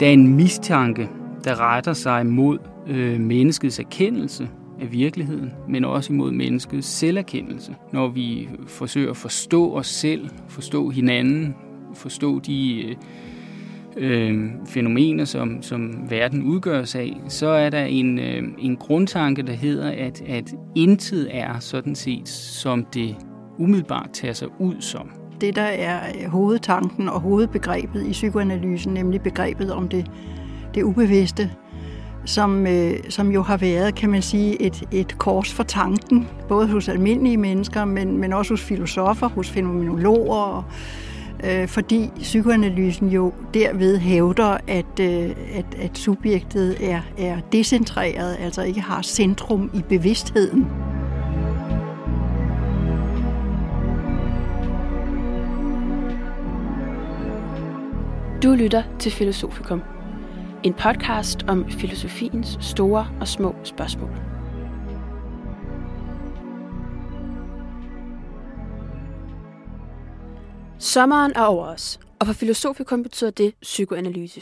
Der er en mistanke, der retter sig mod øh, menneskets erkendelse af virkeligheden, men også imod menneskets selverkendelse. Når vi forsøger at forstå os selv, forstå hinanden, forstå de øh, øh, fænomener, som, som verden udgøres af, så er der en, øh, en grundtanke, der hedder, at, at intet er sådan set, som det umiddelbart tager sig ud som. Det, der er øh, hovedtanken og hovedbegrebet i psykoanalysen, nemlig begrebet om det, det ubevidste, som, øh, som jo har været, kan man sige, et, et kors for tanken, både hos almindelige mennesker, men, men også hos filosofer, hos fænomenologer, øh, fordi psykoanalysen jo derved hævder, at, øh, at, at subjektet er, er decentreret, altså ikke har centrum i bevidstheden. Du lytter til Filosofikum. En podcast om filosofiens store og små spørgsmål. Sommeren er over os, og for Filosofikum betyder det psykoanalyse.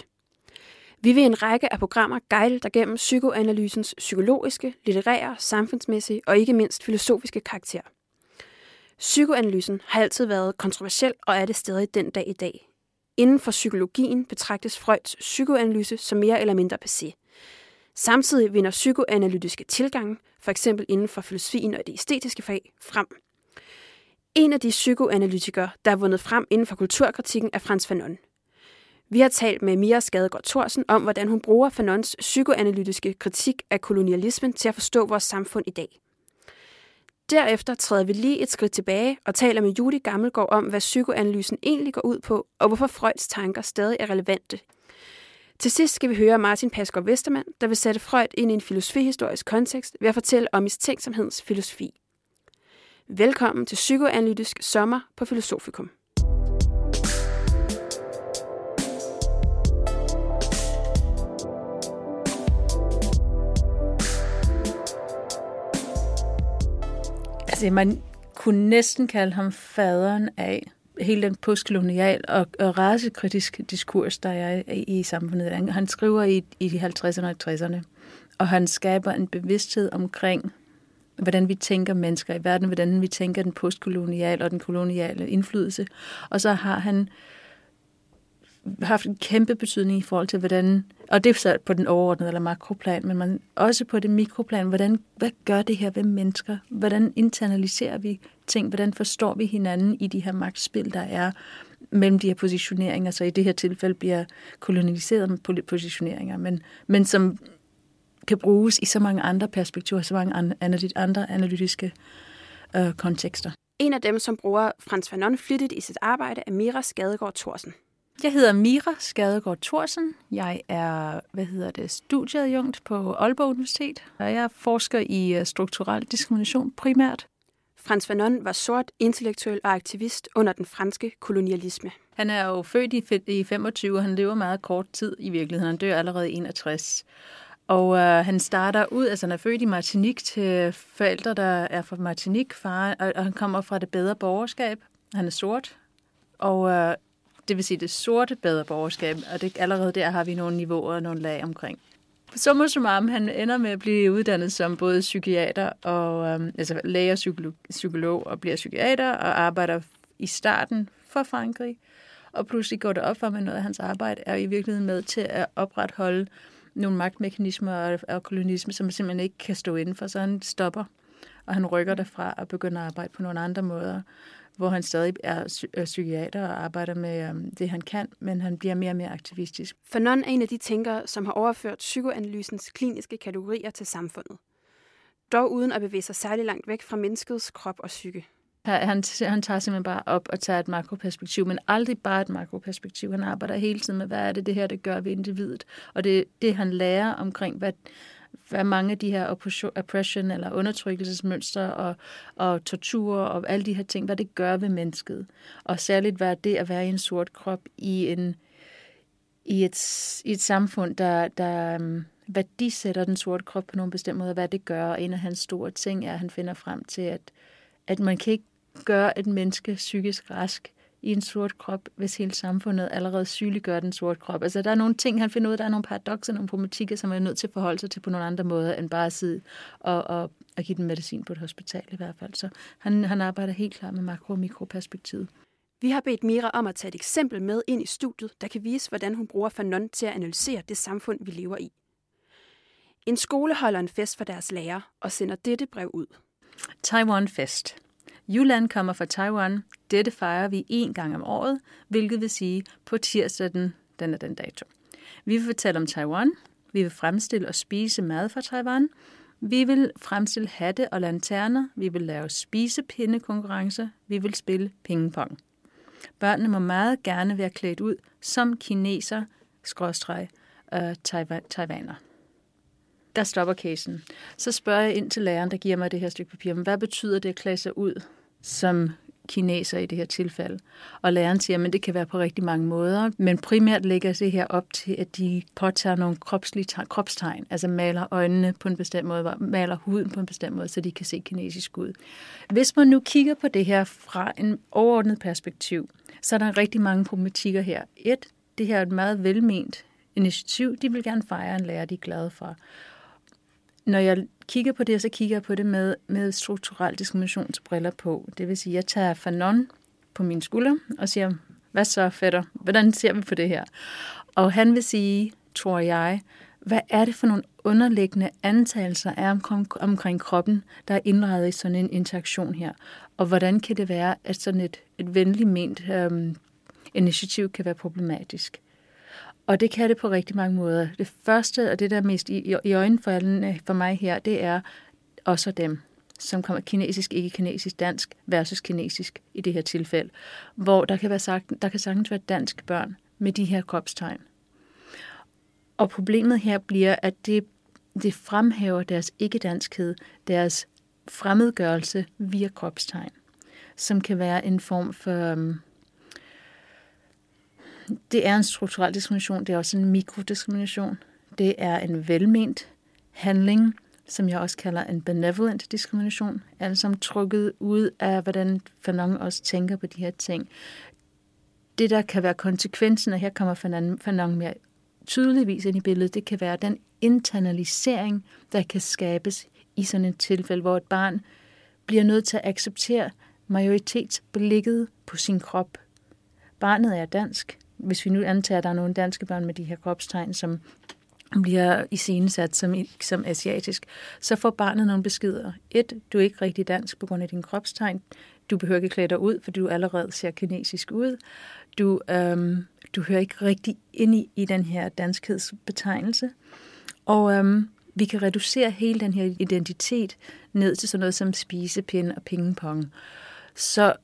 Vi vil i en række af programmer guide dig gennem psykoanalysens psykologiske, litterære, samfundsmæssige og ikke mindst filosofiske karakter. Psykoanalysen har altid været kontroversiel og er det stadig den dag i dag. Inden for psykologien betragtes Freuds psykoanalyse som mere eller mindre passé. Samtidig vinder psykoanalytiske tilgange, for eksempel inden for filosofien og det æstetiske fag, frem. En af de psykoanalytikere, der er vundet frem inden for kulturkritikken, er Frans Fanon. Vi har talt med Mia Skadegaard Thorsen om, hvordan hun bruger Fanons psykoanalytiske kritik af kolonialismen til at forstå vores samfund i dag. Derefter træder vi lige et skridt tilbage og taler med Judy Gammelgaard om, hvad psykoanalysen egentlig går ud på, og hvorfor Freuds tanker stadig er relevante. Til sidst skal vi høre Martin Pasgaard Vestermand, der vil sætte Freud ind i en filosofihistorisk kontekst ved at fortælle om mistænksomhedens filosofi. Velkommen til Psykoanalytisk Sommer på Filosofikum. Altså, man kunne næsten kalde ham faderen af hele den postkolonial og, og rasekritisk diskurs, der er i, i samfundet. Han skriver i, i de 50'erne og 60'erne, og han skaber en bevidsthed omkring, hvordan vi tænker mennesker i verden, hvordan vi tænker den postkoloniale og den koloniale indflydelse. Og så har han haft en kæmpe betydning i forhold til, hvordan, og det er så på den overordnede eller makroplan, men man, også på det mikroplan, hvordan, hvad gør det her ved mennesker? Hvordan internaliserer vi ting? Hvordan forstår vi hinanden i de her magtspil, der er mellem de her positioneringer? Så i det her tilfælde bliver koloniseret med positioneringer, men, men som kan bruges i så mange andre perspektiver, så mange andre analytiske øh, kontekster. En af dem, som bruger Frans Fanon flittigt i sit arbejde, er Mira Skadegaard Thorsen. Jeg hedder Mira Skadegaard Thorsen. Jeg er, hvad hedder det, studieadjunkt på Aalborg Universitet, og jeg forsker i øh, strukturel diskrimination primært. Frans Fanon var sort, intellektuel og aktivist under den franske kolonialisme. Han er jo født i 25, og han lever meget kort tid i virkeligheden. Han dør allerede i 61. Og øh, han starter ud, altså han er født i Martinique til forældre, der er fra Martinique, far, og, og han kommer fra det bedre borgerskab. Han er sort, og øh, det vil sige det sorte bedre borgerskab, og det, allerede der har vi nogle niveauer og nogle lag omkring. Så summarum, han ender med at blive uddannet som både psykiater og øhm, altså læge og psykolog, psykolog og bliver psykiater og arbejder i starten for Frankrig. Og pludselig går det op for, at noget af hans arbejde er i virkeligheden med til at opretholde nogle magtmekanismer og, og kolonisme, som simpelthen ikke kan stå indenfor, så han stopper, og han rykker derfra og begynder at arbejde på nogle andre måder hvor han stadig er psykiater og arbejder med um, det, han kan, men han bliver mere og mere aktivistisk. Fanon er en af de tænkere, som har overført psykoanalysens kliniske kategorier til samfundet. Dog uden at bevæge sig særlig langt væk fra menneskets krop og psyke. Han, han tager simpelthen bare op og tager et makroperspektiv, men aldrig bare et makroperspektiv. Han arbejder hele tiden med, hvad er det, det her, det gør ved individet. Og det, det han lærer omkring, hvad, hvad mange af de her oppression eller undertrykkelsesmønstre og, og tortur og alle de her ting, hvad det gør ved mennesket. Og særligt hvad det at være i en sort krop i, en, i, et, i et samfund, der, der um, værdisætter den sorte krop på nogle bestemte måder, hvad det gør. Og en af hans store ting er, at han finder frem til, at, at man kan ikke gøre et menneske psykisk rask i en sort krop, hvis hele samfundet allerede sygeliggør den sorte krop. Altså, der er nogle ting, han finder ud af, der er nogle paradoxer, nogle problematikker, som er nødt til at forholde sig til på nogle andre måder, end bare at sidde og, og, og give den medicin på et hospital i hvert fald. Så han, han arbejder helt klart med makro- og mikroperspektivet. Vi har bedt Mira om at tage et eksempel med ind i studiet, der kan vise, hvordan hun bruger Fanon til at analysere det samfund, vi lever i. En skole holder en fest for deres lærer og sender dette brev ud. Taiwan Fest. Yulan kommer fra Taiwan. Dette fejrer vi én gang om året, hvilket vil sige på tirsdag den, den er den dato. Vi vil fortælle om Taiwan. Vi vil fremstille og spise mad fra Taiwan. Vi vil fremstille hatte og lanterner. Vi vil lave spisepindekonkurrencer. Vi vil spille pingpong. Børnene må meget gerne være klædt ud som kineser, skråstreg, øh, taiwaner. Der stopper casen. Så spørger jeg ind til læreren, der giver mig det her stykke papir. Men hvad betyder det at klæde sig ud som kineser i det her tilfælde. Og læreren siger, at det kan være på rigtig mange måder, men primært lægger det her op til, at de påtager nogle kropslige kropstegn, altså maler øjnene på en bestemt måde, maler huden på en bestemt måde, så de kan se kinesisk ud. Hvis man nu kigger på det her fra en overordnet perspektiv, så er der rigtig mange problematikker her. Et, det her er et meget velment initiativ. De vil gerne fejre en lærer, de er glade for når jeg kigger på det, så kigger jeg på det med, med strukturel diskriminationsbriller på. Det vil sige, at jeg tager Fanon på min skulder og siger, hvad så fætter? Hvordan ser vi på det her? Og han vil sige, tror jeg, hvad er det for nogle underliggende antagelser er omkring, omkring kroppen, der er indrettet i sådan en interaktion her? Og hvordan kan det være, at sådan et, et venligt ment øhm, initiativ kan være problematisk? Og det kan det på rigtig mange måder. Det første, og det der er mest i, i øjenfaldene øh, for mig her, det er også dem, som kommer kinesisk, ikke kinesisk, dansk versus kinesisk i det her tilfælde, hvor der kan, være sagt, der kan sagtens være dansk børn med de her kropstegn. Og problemet her bliver, at det, det fremhæver deres ikke-danskhed, deres fremmedgørelse via kropstegn, som kan være en form for um, det er en strukturel diskrimination, det er også en mikrodiskrimination. Det er en velment handling, som jeg også kalder en benevolent diskrimination, alle som trukket ud af, hvordan Fanon også tænker på de her ting. Det, der kan være konsekvensen, og her kommer Fanon mere tydeligvis ind i billedet, det kan være den internalisering, der kan skabes i sådan et tilfælde, hvor et barn bliver nødt til at acceptere majoritetsblikket på sin krop. Barnet er dansk, hvis vi nu antager, at der er nogle danske børn med de her kropstegn, som bliver iscenesat som, som asiatisk, så får barnet nogle beskeder. Et, du er ikke rigtig dansk på grund af din kropstegn. Du behøver ikke klæde dig ud, for du allerede ser kinesisk ud. Du, øhm, du hører ikke rigtig ind i, i den her danskhedsbetegnelse. Og øhm, vi kan reducere hele den her identitet ned til sådan noget som spisepind og pingpong. Så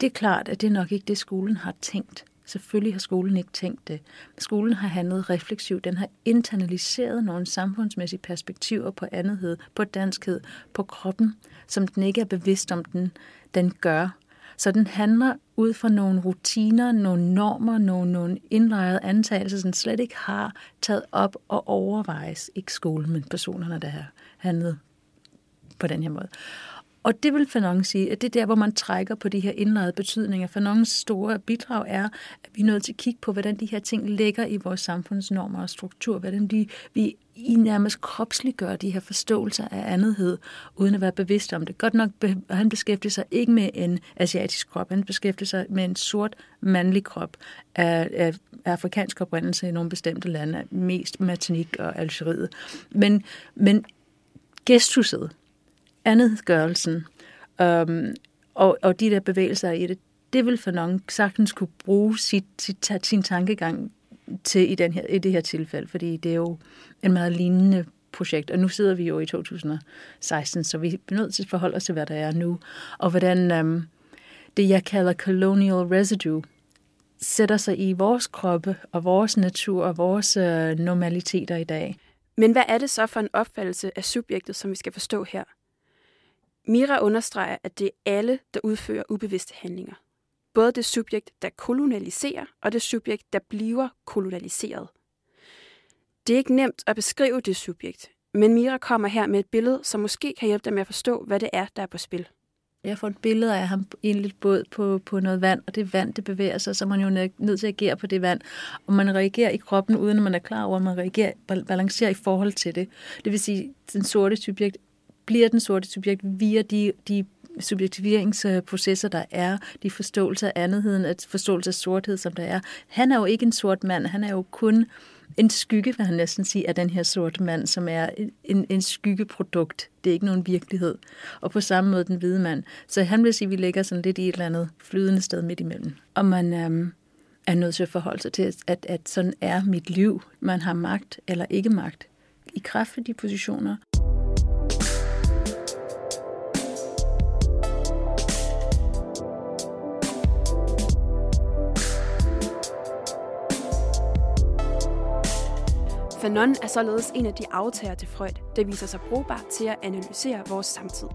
det er klart, at det er nok ikke det, skolen har tænkt. Selvfølgelig har skolen ikke tænkt det. Skolen har handlet refleksivt. Den har internaliseret nogle samfundsmæssige perspektiver på andethed, på danskhed, på kroppen, som den ikke er bevidst om, den, den gør. Så den handler ud fra nogle rutiner, nogle normer, nogle, nogle indlejrede antagelser, som slet ikke har taget op og overvejes. Ikke skolen, men personerne, der har handlet på den her måde. Og det vil Fanon sige, at det er der, hvor man trækker på de her indlejede betydninger. Fanons store bidrag er, at vi er nødt til at kigge på, hvordan de her ting ligger i vores samfundsnormer og struktur, hvordan de, vi i nærmest kropsliggør de her forståelser af andethed, uden at være bevidst om det. Godt nok, han beskæftiger sig ikke med en asiatisk krop, han beskæftiger sig med en sort mandlig krop af, af afrikansk oprindelse i nogle bestemte lande, mest Martinique og Algeriet. Men, men gestuset, andetgørelsen um, og, og de der bevægelser i det, det vil Fanon sagtens kunne bruge sit, sit, sin tankegang til i, den her, i det her tilfælde, fordi det er jo en meget lignende projekt, og nu sidder vi jo i 2016, så vi er nødt til at forholde os til, hvad der er nu, og hvordan øhm, det, jeg kalder colonial residue, sætter sig i vores kroppe og vores natur og vores øh, normaliteter i dag. Men hvad er det så for en opfattelse af subjektet, som vi skal forstå her? Mira understreger, at det er alle, der udfører ubevidste handlinger. Både det subjekt, der kolonialiserer, og det subjekt, der bliver kolonialiseret. Det er ikke nemt at beskrive det subjekt, men Mira kommer her med et billede, som måske kan hjælpe dig med at forstå, hvad det er, der er på spil. Jeg får et billede af ham i en lille båd på, på noget vand, og det vand, det bevæger sig, så man jo nødt til at agere på det vand. Og man reagerer i kroppen, uden at man er klar over, at man reagerer, balancerer i forhold til det. Det vil sige, at den sorte subjekt bliver den sorte subjekt via de, de subjektiveringsprocesser, der er, de forståelser af andetheden, at forståelse af sorthed, som der er. Han er jo ikke en sort mand, han er jo kun en skygge, vil han næsten sige, af den her sorte mand, som er en, en skyggeprodukt. Det er ikke nogen virkelighed. Og på samme måde den hvide mand. Så han vil sige, at vi ligger sådan lidt i et eller andet flydende sted midt imellem. Og man øhm, er nødt til at forholde sig til, at, at sådan er mit liv. Man har magt eller ikke magt i kraft af de positioner. Fanon er således en af de aftager til Freud, der viser sig brugbar til at analysere vores samtid.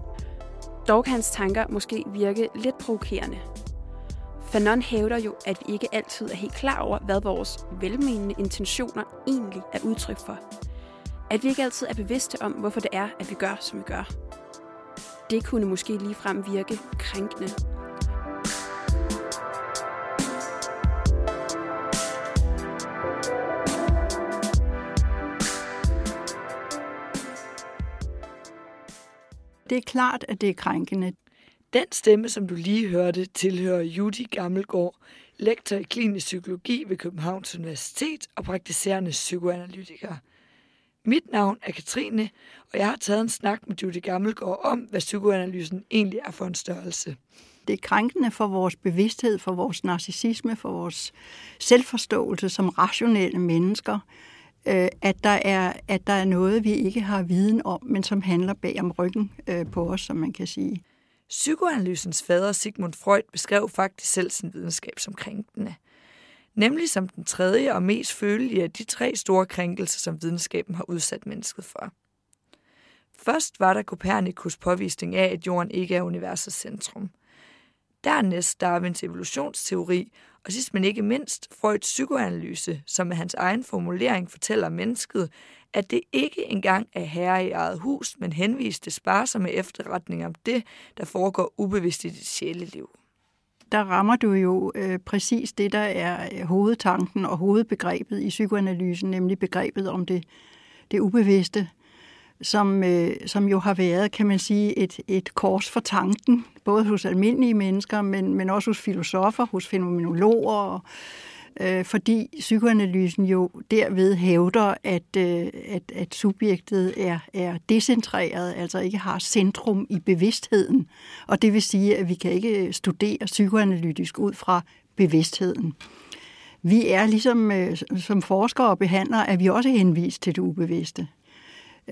Dog kan hans tanker måske virke lidt provokerende. Fanon hævder jo, at vi ikke altid er helt klar over, hvad vores velmenende intentioner egentlig er udtryk for. At vi ikke altid er bevidste om, hvorfor det er, at vi gør, som vi gør. Det kunne måske ligefrem virke krænkende Det er klart, at det er krænkende. Den stemme, som du lige hørte, tilhører Judy Gammelgaard, lektor i klinisk psykologi ved Københavns Universitet og praktiserende psykoanalytiker. Mit navn er Katrine, og jeg har taget en snak med Judy Gammelgaard om, hvad psykoanalysen egentlig er for en størrelse. Det er krænkende for vores bevidsthed, for vores narcissisme, for vores selvforståelse som rationelle mennesker, øh, at, der er, at der er noget, vi ikke har viden om, men som handler bag om ryggen øh, på os, som man kan sige. Psykoanalysens fader Sigmund Freud beskrev faktisk selv sin videnskab som krænkende. Nemlig som den tredje og mest følelige af de tre store krænkelser, som videnskaben har udsat mennesket for. Først var der Kopernikus påvisning af, at jorden ikke er universets centrum. Dernæst Darwins evolutionsteori og sidst men ikke mindst Freuds psykoanalyse, som med hans egen formulering fortæller mennesket, at det ikke engang er herre i eget hus, men henviste sparsomme efterretninger om det, der foregår ubevidst i dit sjæleliv. Der rammer du jo øh, præcis det, der er øh, hovedtanken og hovedbegrebet i psykoanalysen, nemlig begrebet om det, det ubevidste, som, øh, som jo har været, kan man sige, et, et kors for tanken, både hos almindelige mennesker, men, men også hos filosofer, hos fænomenologer, øh, fordi psykoanalysen jo derved hævder, at, øh, at, at subjektet er, er decentreret, altså ikke har centrum i bevidstheden. Og det vil sige, at vi kan ikke studere psykoanalytisk ud fra bevidstheden. Vi er ligesom øh, som forskere og behandlere, at vi også henvist til det ubevidste.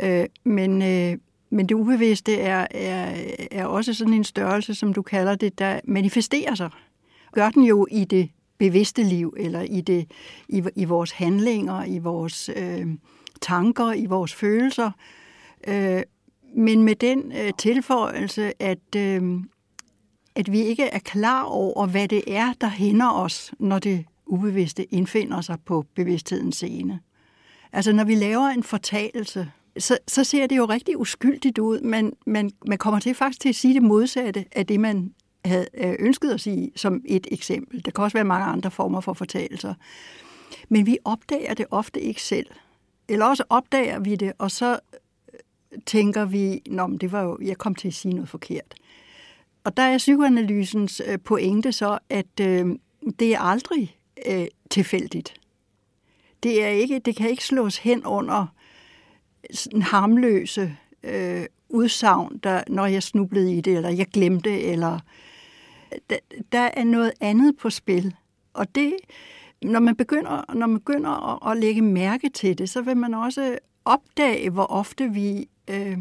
Øh, men, øh, men det ubevidste er, er, er også sådan en størrelse, som du kalder det, der manifesterer sig. Gør den jo i det bevidste liv, eller i, det, i, i vores handlinger, i vores øh, tanker, i vores følelser. Øh, men med den øh, tilføjelse, at, øh, at vi ikke er klar over, hvad det er, der hænder os, når det ubevidste indfinder sig på bevidsthedens scene. Altså når vi laver en fortalelse, så, så ser det jo rigtig uskyldigt ud, men man, man kommer til faktisk til at sige det modsatte af det, man havde øh, ønsket at sige som et eksempel. Der kan også være mange andre former for fortalelser. Men vi opdager det ofte ikke selv. Eller også opdager vi det, og så øh, tænker vi, Nå, men det var jo, jeg kom til at sige noget forkert. Og der er psykoanalysens øh, pointe så, at øh, det er aldrig øh, tilfældigt. Det, er ikke, det kan ikke slås hen under sådan harmløse øh, udsagn, der, når jeg snublede i det, eller jeg glemte, eller der, der er noget andet på spil. Og det, når man begynder, når man begynder at, at lægge mærke til det, så vil man også opdage, hvor ofte vi øh,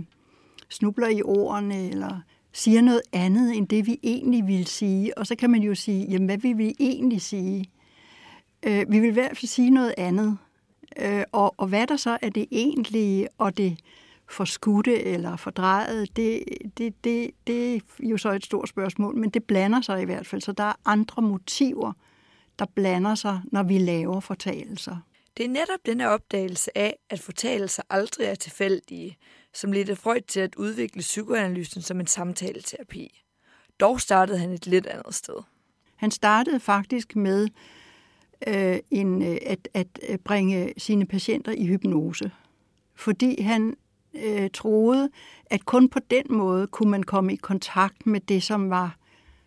snubler i ordene, eller siger noget andet, end det vi egentlig vil sige. Og så kan man jo sige, jamen hvad vil vi egentlig sige? Øh, vi vil i hvert fald sige noget andet. Øh, og, og hvad der så er det egentlige og det forskudte eller fordrejet, det, det, det, det er jo så et stort spørgsmål, men det blander sig i hvert fald. Så der er andre motiver, der blander sig, når vi laver fortalelser. Det er netop denne opdagelse af, at fortalelser aldrig er tilfældige, som ledte Freud til at udvikle psykoanalysen som en samtaleterapi. Dog startede han et lidt andet sted. Han startede faktisk med øh, en, øh, at, at øh, bringe sine patienter i hypnose, fordi han øh, troede, at kun på den måde kunne man komme i kontakt med det, som var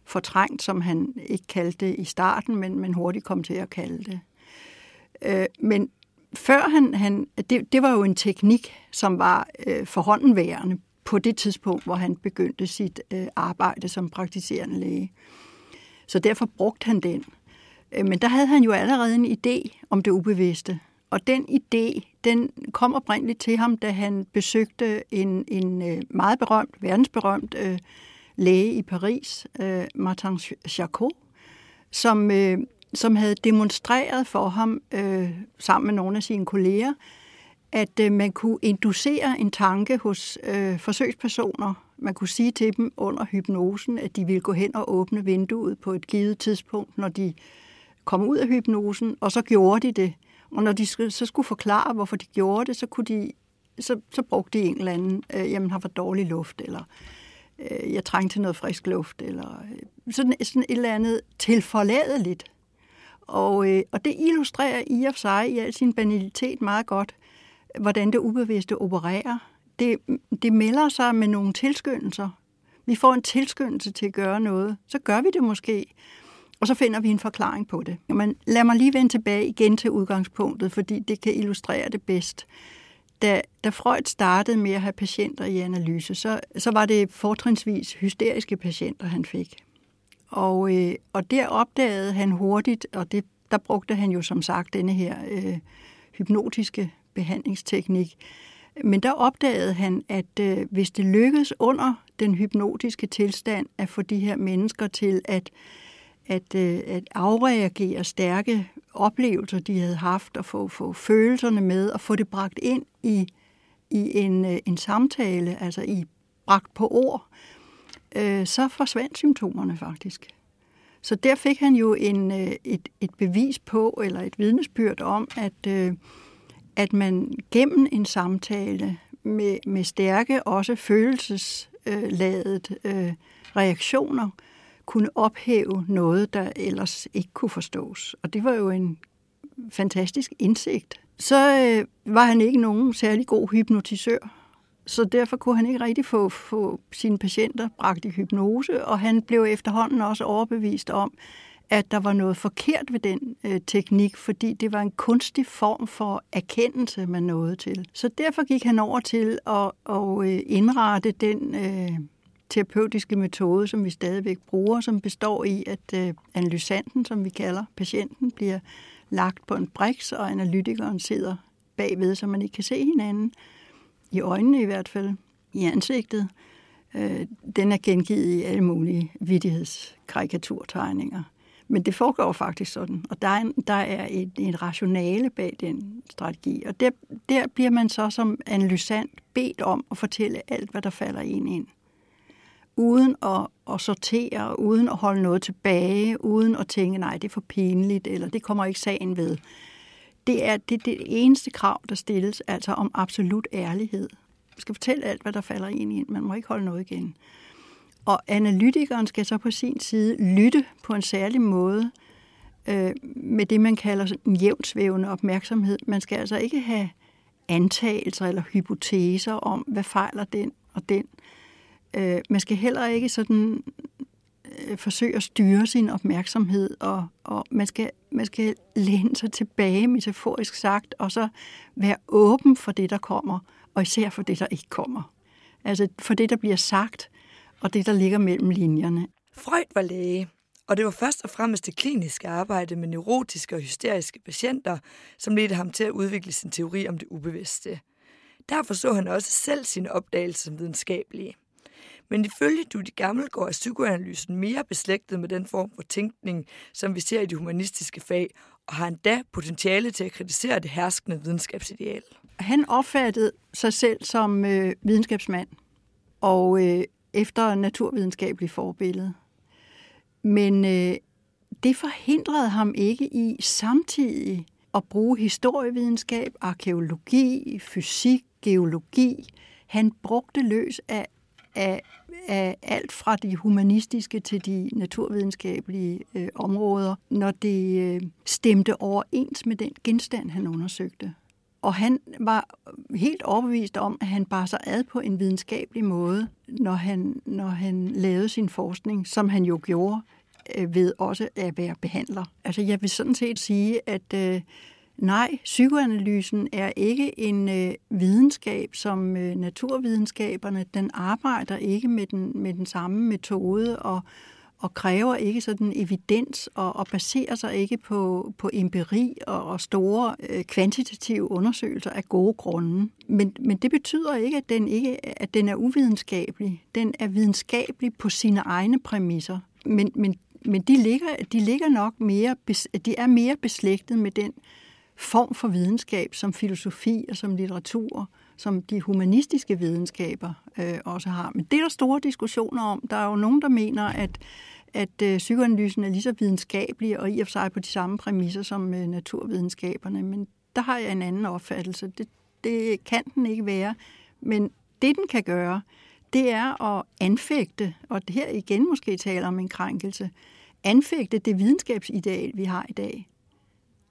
fortrængt, som han ikke kaldte det i starten, men, men hurtigt kom til at kalde det. Øh, men før han, han det, det var jo en teknik, som var øh, forhåndenværende på det tidspunkt, hvor han begyndte sit øh, arbejde som praktiserende læge. Så derfor brugte han den. Øh, men der havde han jo allerede en idé om det ubevidste. Og den idé, den kom oprindeligt til ham, da han besøgte en, en øh, meget berømt, verdensberømt øh, læge i Paris, øh, Martin Charcot, som, øh, som havde demonstreret for ham, øh, sammen med nogle af sine kolleger, at øh, man kunne inducere en tanke hos øh, forsøgspersoner. Man kunne sige til dem under hypnosen, at de ville gå hen og åbne vinduet på et givet tidspunkt, når de kom ud af hypnosen, og så gjorde de det. Og når de så skulle forklare, hvorfor de gjorde det, så, kunne de, så, så brugte de en eller anden, øh, jamen har for dårlig luft, eller øh, jeg trængte til noget frisk luft, eller øh, sådan, sådan et eller andet tilforladeligt. Og, øh, og det illustrerer i og for sig i al sin banalitet meget godt, hvordan det ubevidste opererer. Det, det melder sig med nogle tilskyndelser. Vi får en tilskyndelse til at gøre noget, så gør vi det måske. Og så finder vi en forklaring på det. Men lad mig lige vende tilbage igen til udgangspunktet, fordi det kan illustrere det bedst. Da, da Freud startede med at have patienter i analyse, så, så var det fortrinsvis hysteriske patienter, han fik. Og, øh, og der opdagede han hurtigt, og det, der brugte han jo som sagt denne her øh, hypnotiske behandlingsteknik. Men der opdagede han, at øh, hvis det lykkedes under den hypnotiske tilstand at få de her mennesker til at, at, øh, at afreagere stærke oplevelser, de havde haft, og få, få følelserne med, og få det bragt ind i, i en, øh, en samtale, altså i bragt på ord, øh, så forsvandt symptomerne faktisk. Så der fik han jo en, øh, et, et bevis på, eller et vidnesbyrd om, at, øh, at man gennem en samtale med, med stærke, også følelsesladet øh, reaktioner, kunne ophæve noget, der ellers ikke kunne forstås. Og det var jo en fantastisk indsigt. Så øh, var han ikke nogen særlig god hypnotisør, så derfor kunne han ikke rigtig få, få sine patienter bragt i hypnose, og han blev efterhånden også overbevist om, at der var noget forkert ved den øh, teknik, fordi det var en kunstig form for erkendelse, man nåede til. Så derfor gik han over til at, at øh, indrette den øh, terapeutiske metode, som vi stadigvæk bruger, som består i, at øh, analysanten, som vi kalder patienten, bliver lagt på en briks, og analytikeren sidder bagved, så man ikke kan se hinanden, i øjnene i hvert fald, i ansigtet. Øh, den er gengivet i alle mulige vidtighedskarikaturtegninger. Men det foregår faktisk sådan, og der er, en, der er et, et rationale bag den strategi. Og der, der bliver man så som analysant bedt om at fortælle alt, hvad der falder en ind. Uden at, at sortere, uden at holde noget tilbage, uden at tænke, nej, det er for pinligt, eller det kommer ikke sagen ved. Det er det, det eneste krav, der stilles, altså om absolut ærlighed. Man skal fortælle alt, hvad der falder en ind. Man må ikke holde noget igen. Og analytikeren skal så på sin side lytte på en særlig måde øh, med det, man kalder en jævnsvævende opmærksomhed. Man skal altså ikke have antagelser eller hypoteser om, hvad fejler den og den. Øh, Øh, man skal heller ikke sådan øh, forsøge at styre sin opmærksomhed, og, og man, skal, man skal læne sig tilbage, metaforisk sagt, og så være åben for det, der kommer, og især for det, der ikke kommer. Altså for det, der bliver sagt, og det, der ligger mellem linjerne. Freud var læge, og det var først og fremmest det kliniske arbejde med neurotiske og hysteriske patienter, som ledte ham til at udvikle sin teori om det ubevidste. Derfor så han også selv sine opdagelser som videnskabelige. Men ifølge Dudi Gammelgaard er psykoanalysen mere beslægtet med den form for tænkning, som vi ser i de humanistiske fag, og har endda potentiale til at kritisere det herskende videnskabsideal. Han opfattede sig selv som øh, videnskabsmand, og øh, efter naturvidenskabelig forbillede. Men øh, det forhindrede ham ikke i samtidig at bruge historievidenskab, arkeologi, fysik, geologi. Han brugte løs af af, af alt fra de humanistiske til de naturvidenskabelige øh, områder, når det øh, stemte overens med den genstand, han undersøgte. Og han var helt overbevist om, at han bar sig ad på en videnskabelig måde, når han, når han lavede sin forskning, som han jo gjorde øh, ved også at være behandler. Altså jeg vil sådan set sige, at øh, nej, psykoanalysen er ikke en øh, videnskab som øh, naturvidenskaberne. Den arbejder ikke med den, med den samme metode og, og kræver ikke sådan evidens og, og baserer sig ikke på, på empiri og, og store øh, kvantitative undersøgelser af gode grunde. Men, men det betyder ikke, at den ikke at den er uvidenskabelig. Den er videnskabelig på sine egne præmisser. Men, men, men de, ligger, de ligger nok mere, de er mere beslægtet med den form for videnskab som filosofi og som litteratur, som de humanistiske videnskaber øh, også har. Men det er der store diskussioner om. Der er jo nogen, der mener, at, at øh, psykoanalysen er lige så videnskabelig og i og for sig på de samme præmisser som øh, naturvidenskaberne. Men der har jeg en anden opfattelse. Det, det kan den ikke være. Men det, den kan gøre, det er at anfægte, og det her igen måske taler om en krænkelse, anfægte det videnskabsideal, vi har i dag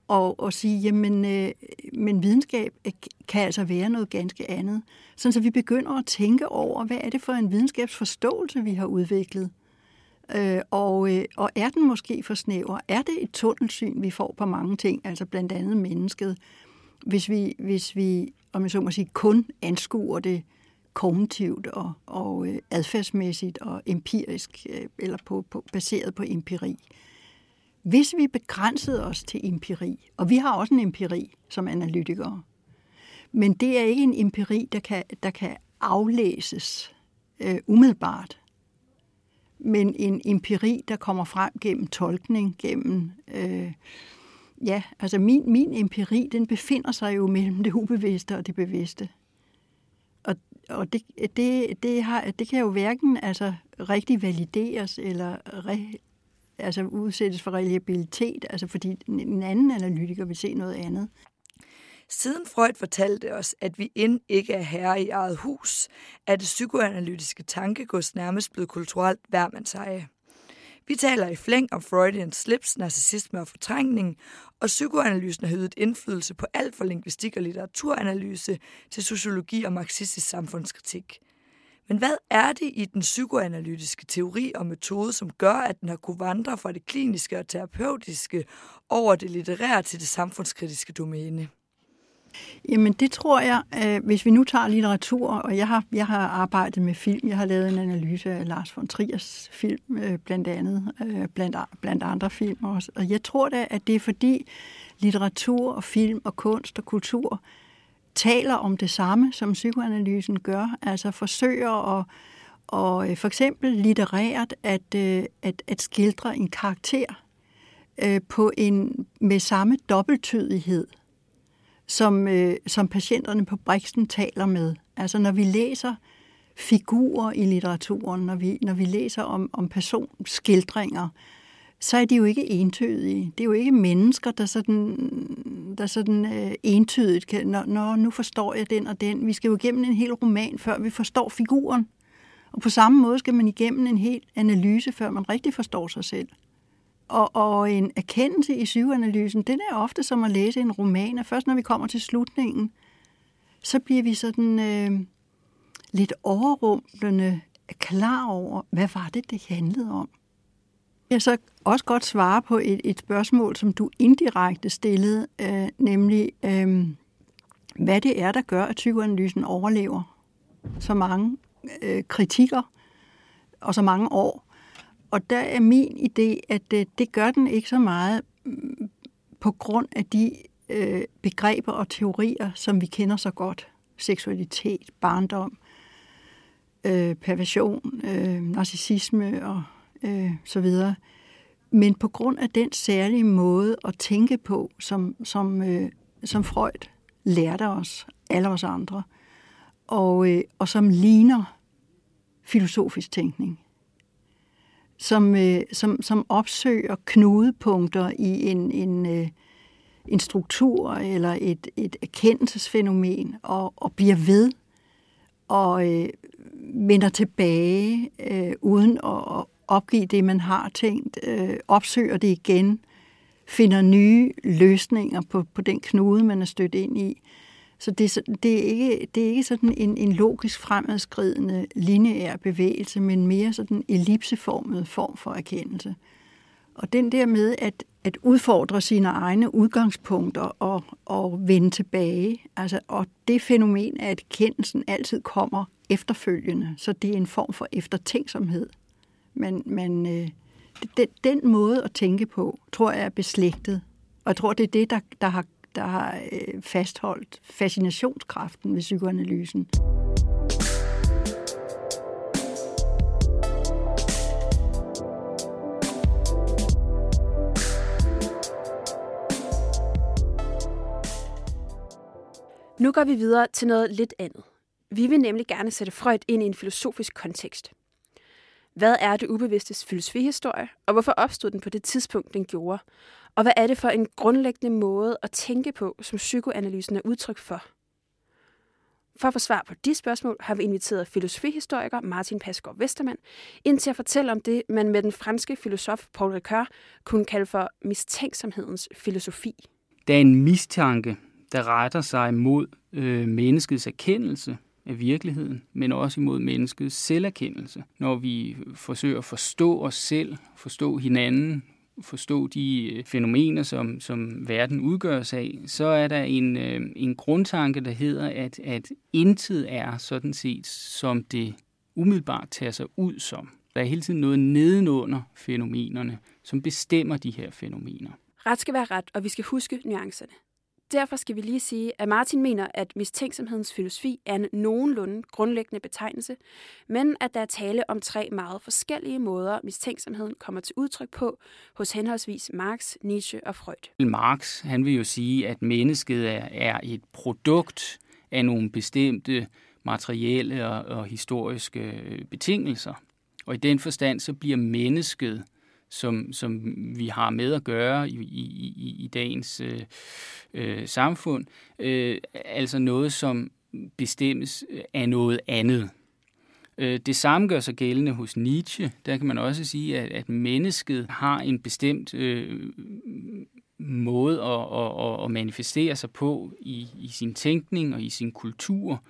og, og sige, jamen, øh, men videnskab øh, kan altså være noget ganske andet. Sådan så vi begynder at tænke over, hvad er det for en videnskabsforståelse, vi har udviklet? Øh, og, øh, og er den måske for snæver? Er det et tunnelsyn, vi får på mange ting, altså blandt andet mennesket, hvis vi, hvis vi om jeg så må sige, kun anskuer det kognitivt og, og øh, adfærdsmæssigt og empirisk, øh, eller på, på, baseret på empiri? Hvis vi begrænsede os til empiri, og vi har også en empiri som analytikere, men det er ikke en empiri, der kan, der kan aflæses øh, umiddelbart, men en empiri, der kommer frem gennem tolkning, gennem... Øh, ja, altså min, min empiri, den befinder sig jo mellem det ubevidste og det bevidste. Og, og det, det, det, har, det kan jo hverken altså, rigtig valideres eller re, altså udsættes for reliabilitet, altså fordi en anden analytiker vil se noget andet. Siden Freud fortalte os, at vi end ikke er herre i eget hus, er det psykoanalytiske tankegods nærmest blevet kulturelt værmandseje. Vi taler i flæng om Freudian slips, narcissisme og fortrængning, og psykoanalysen har hydet indflydelse på alt fra lingvistik og litteraturanalyse til sociologi og marxistisk samfundskritik. Men hvad er det i den psykoanalytiske teori og metode, som gør, at den har kunne vandre fra det kliniske og terapeutiske over det litterære til det samfundskritiske domæne? Jamen det tror jeg, øh, hvis vi nu tager litteratur, og jeg har, jeg har arbejdet med film, jeg har lavet en analyse af Lars von Triers film, øh, blandt andet, øh, blandt, blandt andre film også. Og jeg tror da, at det er fordi litteratur og film og kunst og kultur taler om det samme, som psykoanalysen gør, altså forsøger at og øh, for eksempel litterært at, øh, at, at skildre en karakter øh, på en med samme dobbelttydighed, som, som patienterne på Brixen taler med. Altså når vi læser figurer i litteraturen, når vi, når vi læser om, om personskildringer, så er de jo ikke entydige. Det er jo ikke mennesker, der sådan, der sådan øh, entydigt kan, når, når nu forstår jeg den og den. Vi skal jo igennem en hel roman, før vi forstår figuren. Og på samme måde skal man igennem en hel analyse, før man rigtig forstår sig selv. Og, og en erkendelse i psykoanalysen, den er ofte som at læse en roman, og først når vi kommer til slutningen, så bliver vi sådan øh, lidt overrumplende klar over, hvad var det, det handlede om. Jeg så også godt svare på et, et spørgsmål, som du indirekte stillede, øh, nemlig øh, hvad det er, der gør, at psykoanalysen overlever så mange øh, kritikker og så mange år. Og der er min idé, at øh, det gør den ikke så meget mm, på grund af de øh, begreber og teorier, som vi kender så godt. Seksualitet, barndom, øh, perversion, øh, narcissisme og øh, så videre. Men på grund af den særlige måde at tænke på, som, som, øh, som Freud lærte os, alle os andre, og, øh, og som ligner filosofisk tænkning, som, øh, som, som opsøger knudepunkter i en, en, øh, en struktur eller et, et erkendelsesfænomen og, og bliver ved og øh, vender tilbage øh, uden at opgive det, man har tænkt, øh, opsøger det igen, finder nye løsninger på, på den knude, man er stødt ind i. Så det, det, er, ikke, det er ikke sådan en, en logisk fremadskridende lineær bevægelse, men mere sådan ellipseformet form for erkendelse. Og den der med at, at udfordre sine egne udgangspunkter og, og vende tilbage, altså, og det fænomen, at kendelsen altid kommer efterfølgende, så det er en form for eftertænksomhed. Men, men øh, den, den måde at tænke på, tror jeg er beslægtet. Og jeg tror, det er det, der, der har, der har øh, fastholdt fascinationskraften ved psykoanalysen. Nu går vi videre til noget lidt andet. Vi vil nemlig gerne sætte Freud ind i en filosofisk kontekst. Hvad er det ubevidstes filosofihistorie, og hvorfor opstod den på det tidspunkt, den gjorde? Og hvad er det for en grundlæggende måde at tænke på, som psykoanalysen er udtryk for? For at få svar på de spørgsmål har vi inviteret filosofihistoriker Martin Pasgaard Vestermann ind til at fortælle om det, man med den franske filosof Paul Ricoeur kunne kalde for mistænksomhedens filosofi. Der er en mistanke, der retter sig mod øh, menneskets erkendelse af virkeligheden, men også imod menneskets selverkendelse. Når vi forsøger at forstå os selv, forstå hinanden, forstå de øh, fænomener, som, som verden udgøres af, så er der en, øh, en grundtanke, der hedder, at, at intet er sådan set, som det umiddelbart tager sig ud som. Der er hele tiden noget nedenunder fænomenerne, som bestemmer de her fænomener. Ret skal være ret, og vi skal huske nuancerne. Derfor skal vi lige sige, at Martin mener, at mistænksomhedens filosofi er en nogenlunde grundlæggende betegnelse, men at der er tale om tre meget forskellige måder, mistænksomheden kommer til udtryk på hos henholdsvis Marx, Nietzsche og Freud. Marx han vil jo sige, at mennesket er, er et produkt af nogle bestemte materielle og, og historiske øh, betingelser. Og i den forstand så bliver mennesket som, som vi har med at gøre i, i, i, i dagens øh, øh, samfund. Øh, altså noget, som bestemmes af noget andet. Øh, det samme gør sig gældende hos Nietzsche. Der kan man også sige, at, at mennesket har en bestemt øh, måde at, at, at manifestere sig på i, i sin tænkning og i sin kultur.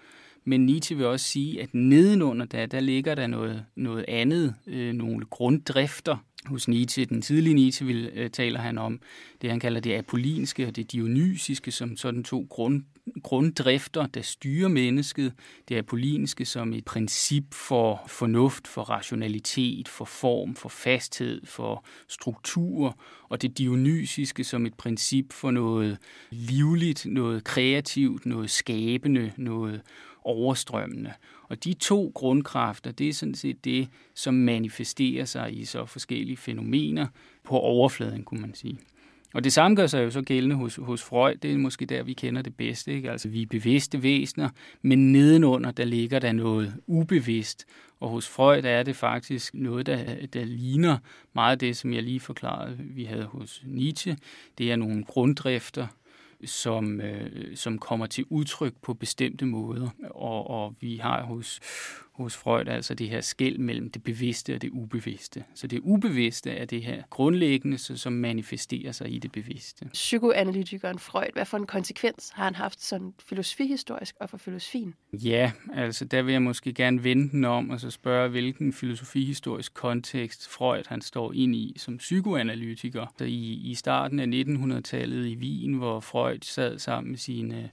Men Nietzsche vil også sige, at nedenunder der, der ligger der noget, noget andet, øh, nogle grunddrifter, hos Nietzsche. Den tidlige Nietzsche vil, øh, taler han om det, han kalder det apollinske og det dionysiske, som sådan to grund, grunddrifter, der styrer mennesket. Det apollinske som et princip for fornuft, for rationalitet, for form, for fasthed, for struktur, og det dionysiske som et princip for noget livligt, noget kreativt, noget skabende, noget overstrømmende. Og de to grundkræfter, det er sådan set det, som manifesterer sig i så forskellige fænomener på overfladen, kunne man sige. Og det samme gør sig jo så gældende hos, hos Freud. Det er måske der, vi kender det bedste. Ikke? Altså, vi er bevidste væsener, men nedenunder, der ligger der noget ubevidst. Og hos Freud er det faktisk noget, der, der ligner meget det, som jeg lige forklarede, vi havde hos Nietzsche. Det er nogle grunddrifter, som, øh, som kommer til udtryk på bestemte måder. Og, og vi har hos, hos Freud altså det her skæld mellem det bevidste og det ubevidste. Så det ubevidste er det her grundlæggende, som manifesterer sig i det bevidste. Psykoanalytikeren Freud, hvad for en konsekvens har han haft sådan filosofihistorisk og for filosofien? Ja, altså der vil jeg måske gerne vende den om og så spørge, hvilken filosofihistorisk kontekst Freud han står ind i som psykoanalytiker. Så i, i starten af 1900-tallet i Wien, hvor Freud sad sammen med sine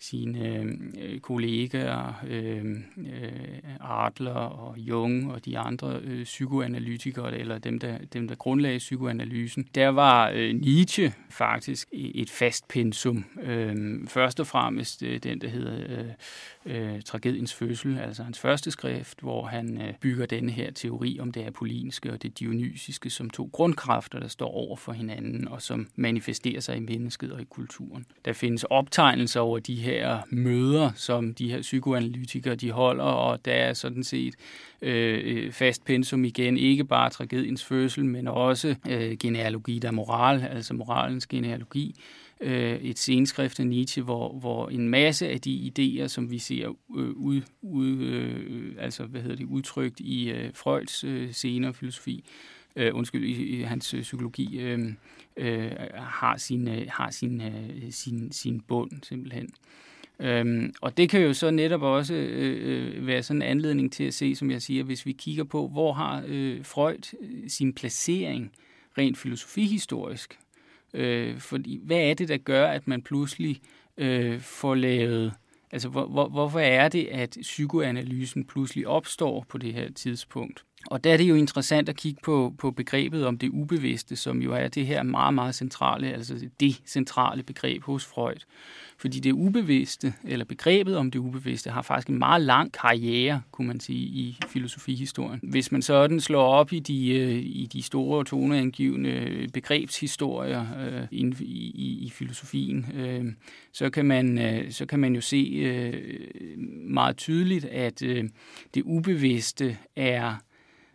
sine øh, kollegaer, øh, øh, Adler og Jung og de andre øh, psykoanalytikere, eller dem der, dem, der grundlagde psykoanalysen, der var øh, Nietzsche faktisk et fast pensum. Øh, først og fremmest øh, den, der hedder øh, øh, Tragediens fødsel, altså hans første skrift, hvor han øh, bygger denne her teori om det apollinske og det dionysiske som to grundkræfter, der står over for hinanden og som manifesterer sig i mennesket og i kulturen. Der findes optegnelser over de her møder, som de her psykoanalytikere de holder, og der er sådan set øh, øh fast pensum igen, ikke bare tragediens fødsel, men også øh, genealogi der moral, altså moralens genealogi, øh, et senskrift af Nietzsche, hvor, hvor en masse af de idéer, som vi ser øh, ud, ud, øh, altså, hvad hedder det, udtrykt i øh, Freuds øh, senere filosofi, øh, undskyld, i, i hans øh, psykologi, øh, øh, har, sin, øh, har sin, øh, sin, sin bund simpelthen. Øhm, og det kan jo så netop også øh, øh være sådan en anledning til at se, som jeg siger, hvis vi kigger på, hvor har øh, Freud øh, sin placering rent filosofihistorisk. Øh, fordi hvad er det, der gør, at man pludselig øh, får lavet Altså, hvor, hvor, hvorfor er det, at psykoanalysen pludselig opstår på det her tidspunkt? Og der er det jo interessant at kigge på, på begrebet om det ubevidste, som jo er det her meget, meget centrale, altså det centrale begreb hos Freud. Fordi det ubevidste, eller begrebet om det ubevidste, har faktisk en meget lang karriere, kunne man sige, i filosofihistorien. Hvis man sådan slår op i de, øh, i de store toneangivende begrebshistorier øh, i, i, i filosofien, øh, så, kan man, øh, så kan man jo se øh, meget tydeligt, at øh, det ubevidste er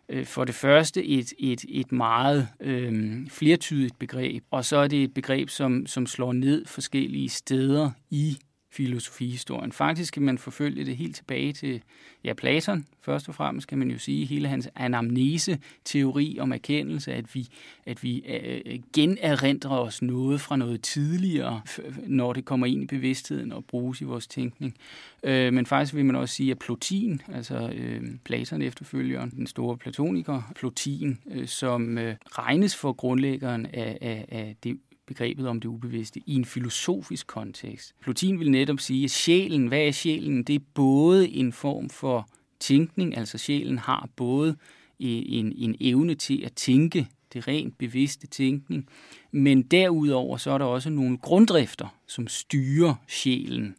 Øh, for det første et, et, et meget øh, flertydigt begreb, og så er det et begreb, som, som slår ned forskellige steder i filosofihistorien. Faktisk kan man forfølge det helt tilbage til ja, Platon. Først og fremmest kan man jo sige hele hans anamnese-teori om erkendelse, at vi, at vi øh, øh generindrer os noget fra noget tidligere, når det kommer ind i bevidstheden og bruges i vores tænkning. Øh, men faktisk vil man også sige, at Plotin, altså øh, Platon efterfølgeren, den store platoniker, Plotin, øh, som øh, regnes for grundlæggeren af, af, af det begrebet om det ubevidste i en filosofisk kontekst. Plotin vil netop sige, at sjælen, hvad er sjælen? Det er både en form for tænkning, altså sjælen har både en, en evne til at tænke, det rent bevidste tænkning, men derudover så er der også nogle grunddrifter, som styrer sjælen.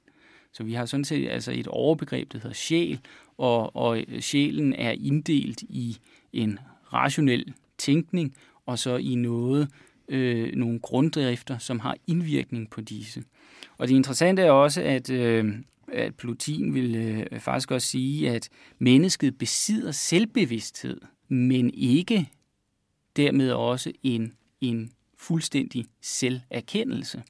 Så vi har sådan set altså et overbegreb, der hedder sjæl, og, og sjælen er inddelt i en rationel tænkning, og så i noget, øh, nogle grunddrifter, som har indvirkning på disse. Og det interessante er også, at, øh, at Plutin vil øh, faktisk også sige, at mennesket besidder selvbevidsthed, men ikke dermed også en, en fuldstændig selverkendelse.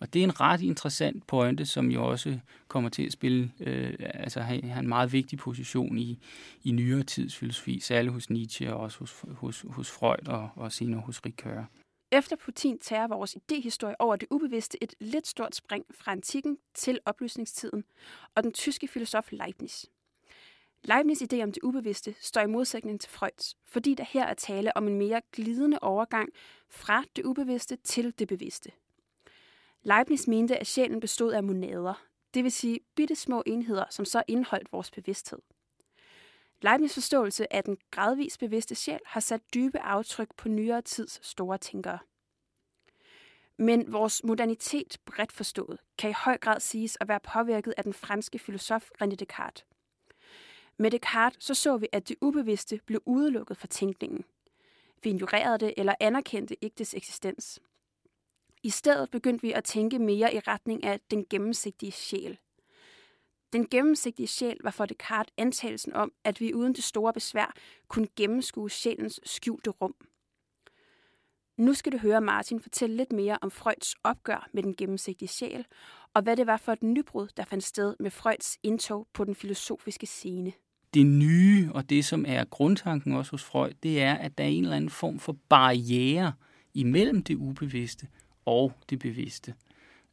Og det er en ret interessant pointe, som jo også kommer til at spille, øh, altså have en meget vigtig position i, i nyere tids filosofi, særligt hos Nietzsche og også hos, hos, hos Freud og, og senere hos Ricoeur. Efter Putin tager vores idehistorie over det ubevidste et lidt stort spring fra antikken til oplysningstiden og den tyske filosof Leibniz. Leibniz' idé om det ubevidste står i modsætning til Freuds, fordi der her er tale om en mere glidende overgang fra det ubevidste til det bevidste. Leibniz mente, at sjælen bestod af monader, det vil sige bitte små enheder, som så indeholdt vores bevidsthed. Leibniz forståelse af den gradvis bevidste sjæl har sat dybe aftryk på nyere tids store tænkere. Men vores modernitet, bredt forstået, kan i høj grad siges at være påvirket af den franske filosof René Descartes. Med Descartes så, så vi, at det ubevidste blev udelukket fra tænkningen. Vi ignorerede det eller anerkendte ikke dets eksistens. I stedet begyndte vi at tænke mere i retning af den gennemsigtige sjæl. Den gennemsigtige sjæl var for Descartes antagelsen om, at vi uden det store besvær kunne gennemskue sjælens skjulte rum. Nu skal du høre Martin fortælle lidt mere om Freuds opgør med den gennemsigtige sjæl, og hvad det var for et nybrud, der fandt sted med Freuds indtog på den filosofiske scene. Det nye, og det som er grundtanken også hos Freud, det er, at der er en eller anden form for barriere imellem det ubevidste og det bevidste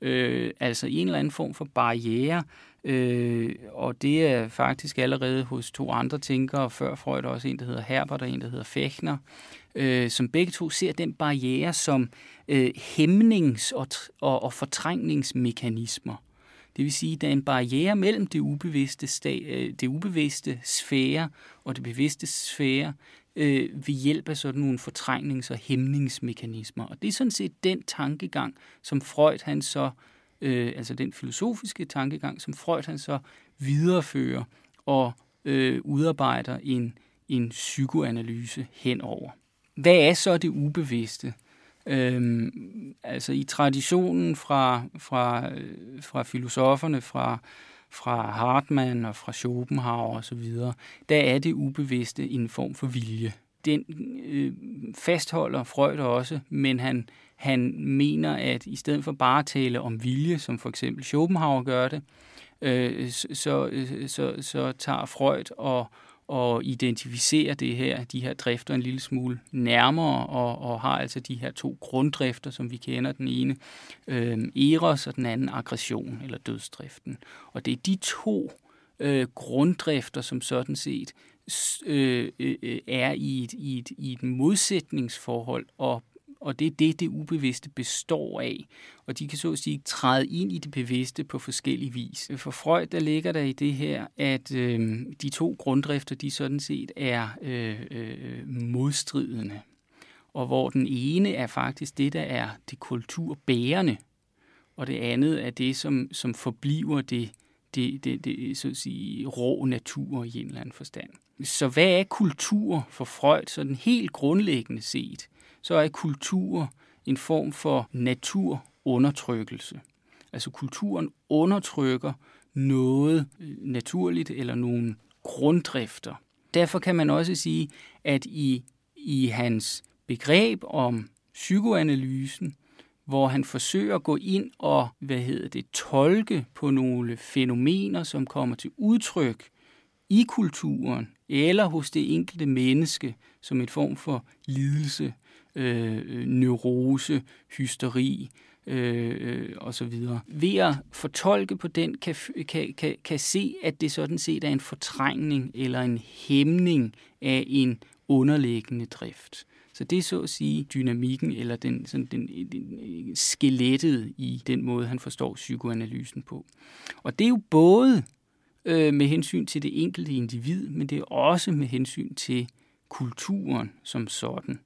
øh, altså en eller anden form for barriere, øh, og det er faktisk allerede hos to andre tænkere, før Freud også en, der hedder Herbert og en, der hedder Fechner, øh, som begge to ser den barriere som øh, hæmnings- og, og, og fortrængningsmekanismer. Det vil sige, at der er en barriere mellem det ubevidste, sta- øh, det ubevidste sfære og det bevidste sfære, øh, ved hjælp af sådan nogle fortrængnings- og hæmningsmekanismer. Og det er sådan set den tankegang, som Freud han så, øh, altså den filosofiske tankegang, som Freud han så viderefører og øh, udarbejder en, en psykoanalyse henover. Hvad er så det ubevidste? Øhm, altså i traditionen fra, fra, øh, fra filosoferne, fra fra Hartmann og fra Schopenhauer osv., der er det ubevidste en form for vilje. Den øh, fastholder Freud også, men han, han mener, at i stedet for bare at tale om vilje, som for eksempel Schopenhauer gør det, øh, så, øh, så, så tager Freud og, og identificerer det her, de her drifter en lille smule nærmere, og, og har altså de her to grunddrifter, som vi kender. Den ene øh, eros, og den anden aggression, eller dødsdriften. Og det er de to øh, grunddrifter, som sådan set øh, øh, øh, er i et, i, et, i et modsætningsforhold, og, og det er det, det ubevidste består af. Og de kan så at sige træde ind i det bevidste på forskellige vis. For Freud, der ligger der i det her, at øh, de to grunddrifter, de sådan set er øh, øh, modstridende. Og hvor den ene er faktisk det, der er det kulturbærende, og det andet er det, som, som forbliver det det, det, det så at sige, rå natur i en eller anden forstand. Så hvad er kultur for Freud? Så den helt grundlæggende set, så er kultur en form for naturundertrykkelse. Altså kulturen undertrykker noget naturligt eller nogle grunddrifter. Derfor kan man også sige, at i, i hans begreb om psykoanalysen, hvor han forsøger at gå ind og hvad hedder det, tolke på nogle fænomener, som kommer til udtryk i kulturen eller hos det enkelte menneske som en form for lidelse, øh, neurose, hysteri øh, øh, osv. Ved at fortolke på den, kan, kan, kan, kan se, at det sådan set er en fortrængning eller en hæmning af en underliggende drift. Så det er så at sige dynamikken, eller den, sådan den, den skelettet i den måde, han forstår psykoanalysen på. Og det er jo både øh, med hensyn til det enkelte individ, men det er også med hensyn til kulturen som sådan.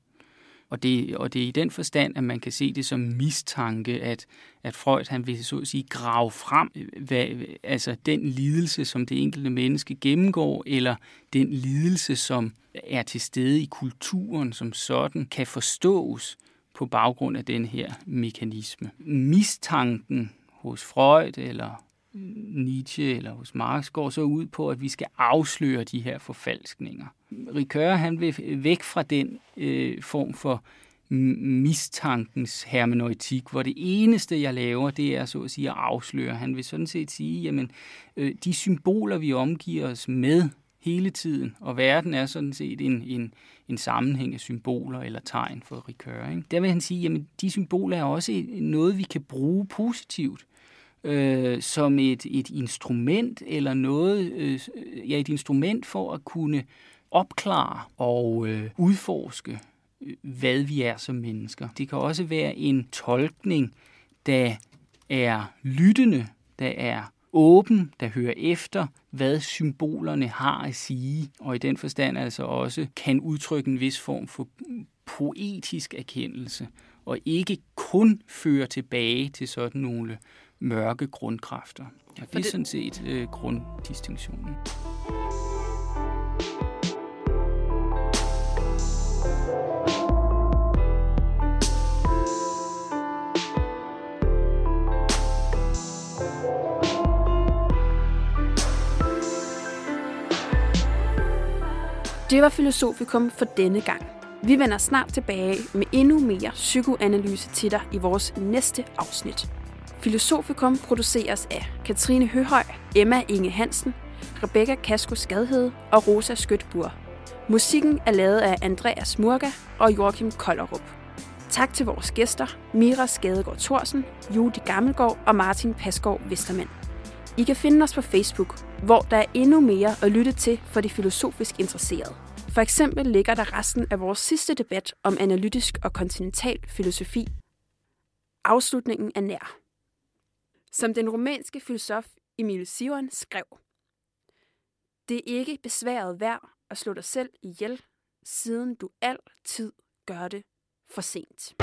Og det, og det er i den forstand, at man kan se det som mistanke, at, at Freud han vil så at sige grave frem, øh, hvad, altså den lidelse, som det enkelte menneske gennemgår, eller den lidelse, som er til stede i kulturen som sådan, kan forstås på baggrund af den her mekanisme. Mistanken hos Freud eller Nietzsche eller hos Marx går så ud på, at vi skal afsløre de her forfalskninger. Ricoeur han vil væk fra den øh, form for mistankens hermeneutik, hvor det eneste, jeg laver, det er så at sige at afsløre. Han vil sådan set sige, jamen, øh, de symboler, vi omgiver os med hele tiden, og verden er sådan set en, en, en sammenhæng af symboler eller tegn for Ricoeur. Ikke? Der vil han sige, jamen, de symboler er også noget, vi kan bruge positivt øh, som et, et instrument eller noget, øh, ja, et instrument for at kunne opklare og øh, udforske, øh, hvad vi er som mennesker. Det kan også være en tolkning, der er lyttende, der er åben, der hører efter, hvad symbolerne har at sige, og i den forstand altså også kan udtrykke en vis form for poetisk erkendelse, og ikke kun føre tilbage til sådan nogle mørke grundkræfter. Ja, det er sådan set øh, grunddistinktionen. Det var Filosofikum for denne gang. Vi vender snart tilbage med endnu mere psykoanalyse til dig i vores næste afsnit. Filosofikum produceres af Katrine Høhøj, Emma Inge Hansen, Rebecca Kasko Skadhed og Rosa Skøtbur. Musikken er lavet af Andreas Murga og Joachim Kollerup. Tak til vores gæster, Mira Skadegaard Thorsen, Judy Gammelgaard og Martin Pasgaard Vestermand. I kan finde os på Facebook, hvor der er endnu mere at lytte til for de filosofisk interesserede. For eksempel ligger der resten af vores sidste debat om analytisk og kontinental filosofi. Afslutningen er nær. Som den romanske filosof Emil Sivan skrev, Det er ikke besværet værd at slå dig selv ihjel, siden du altid gør det for sent.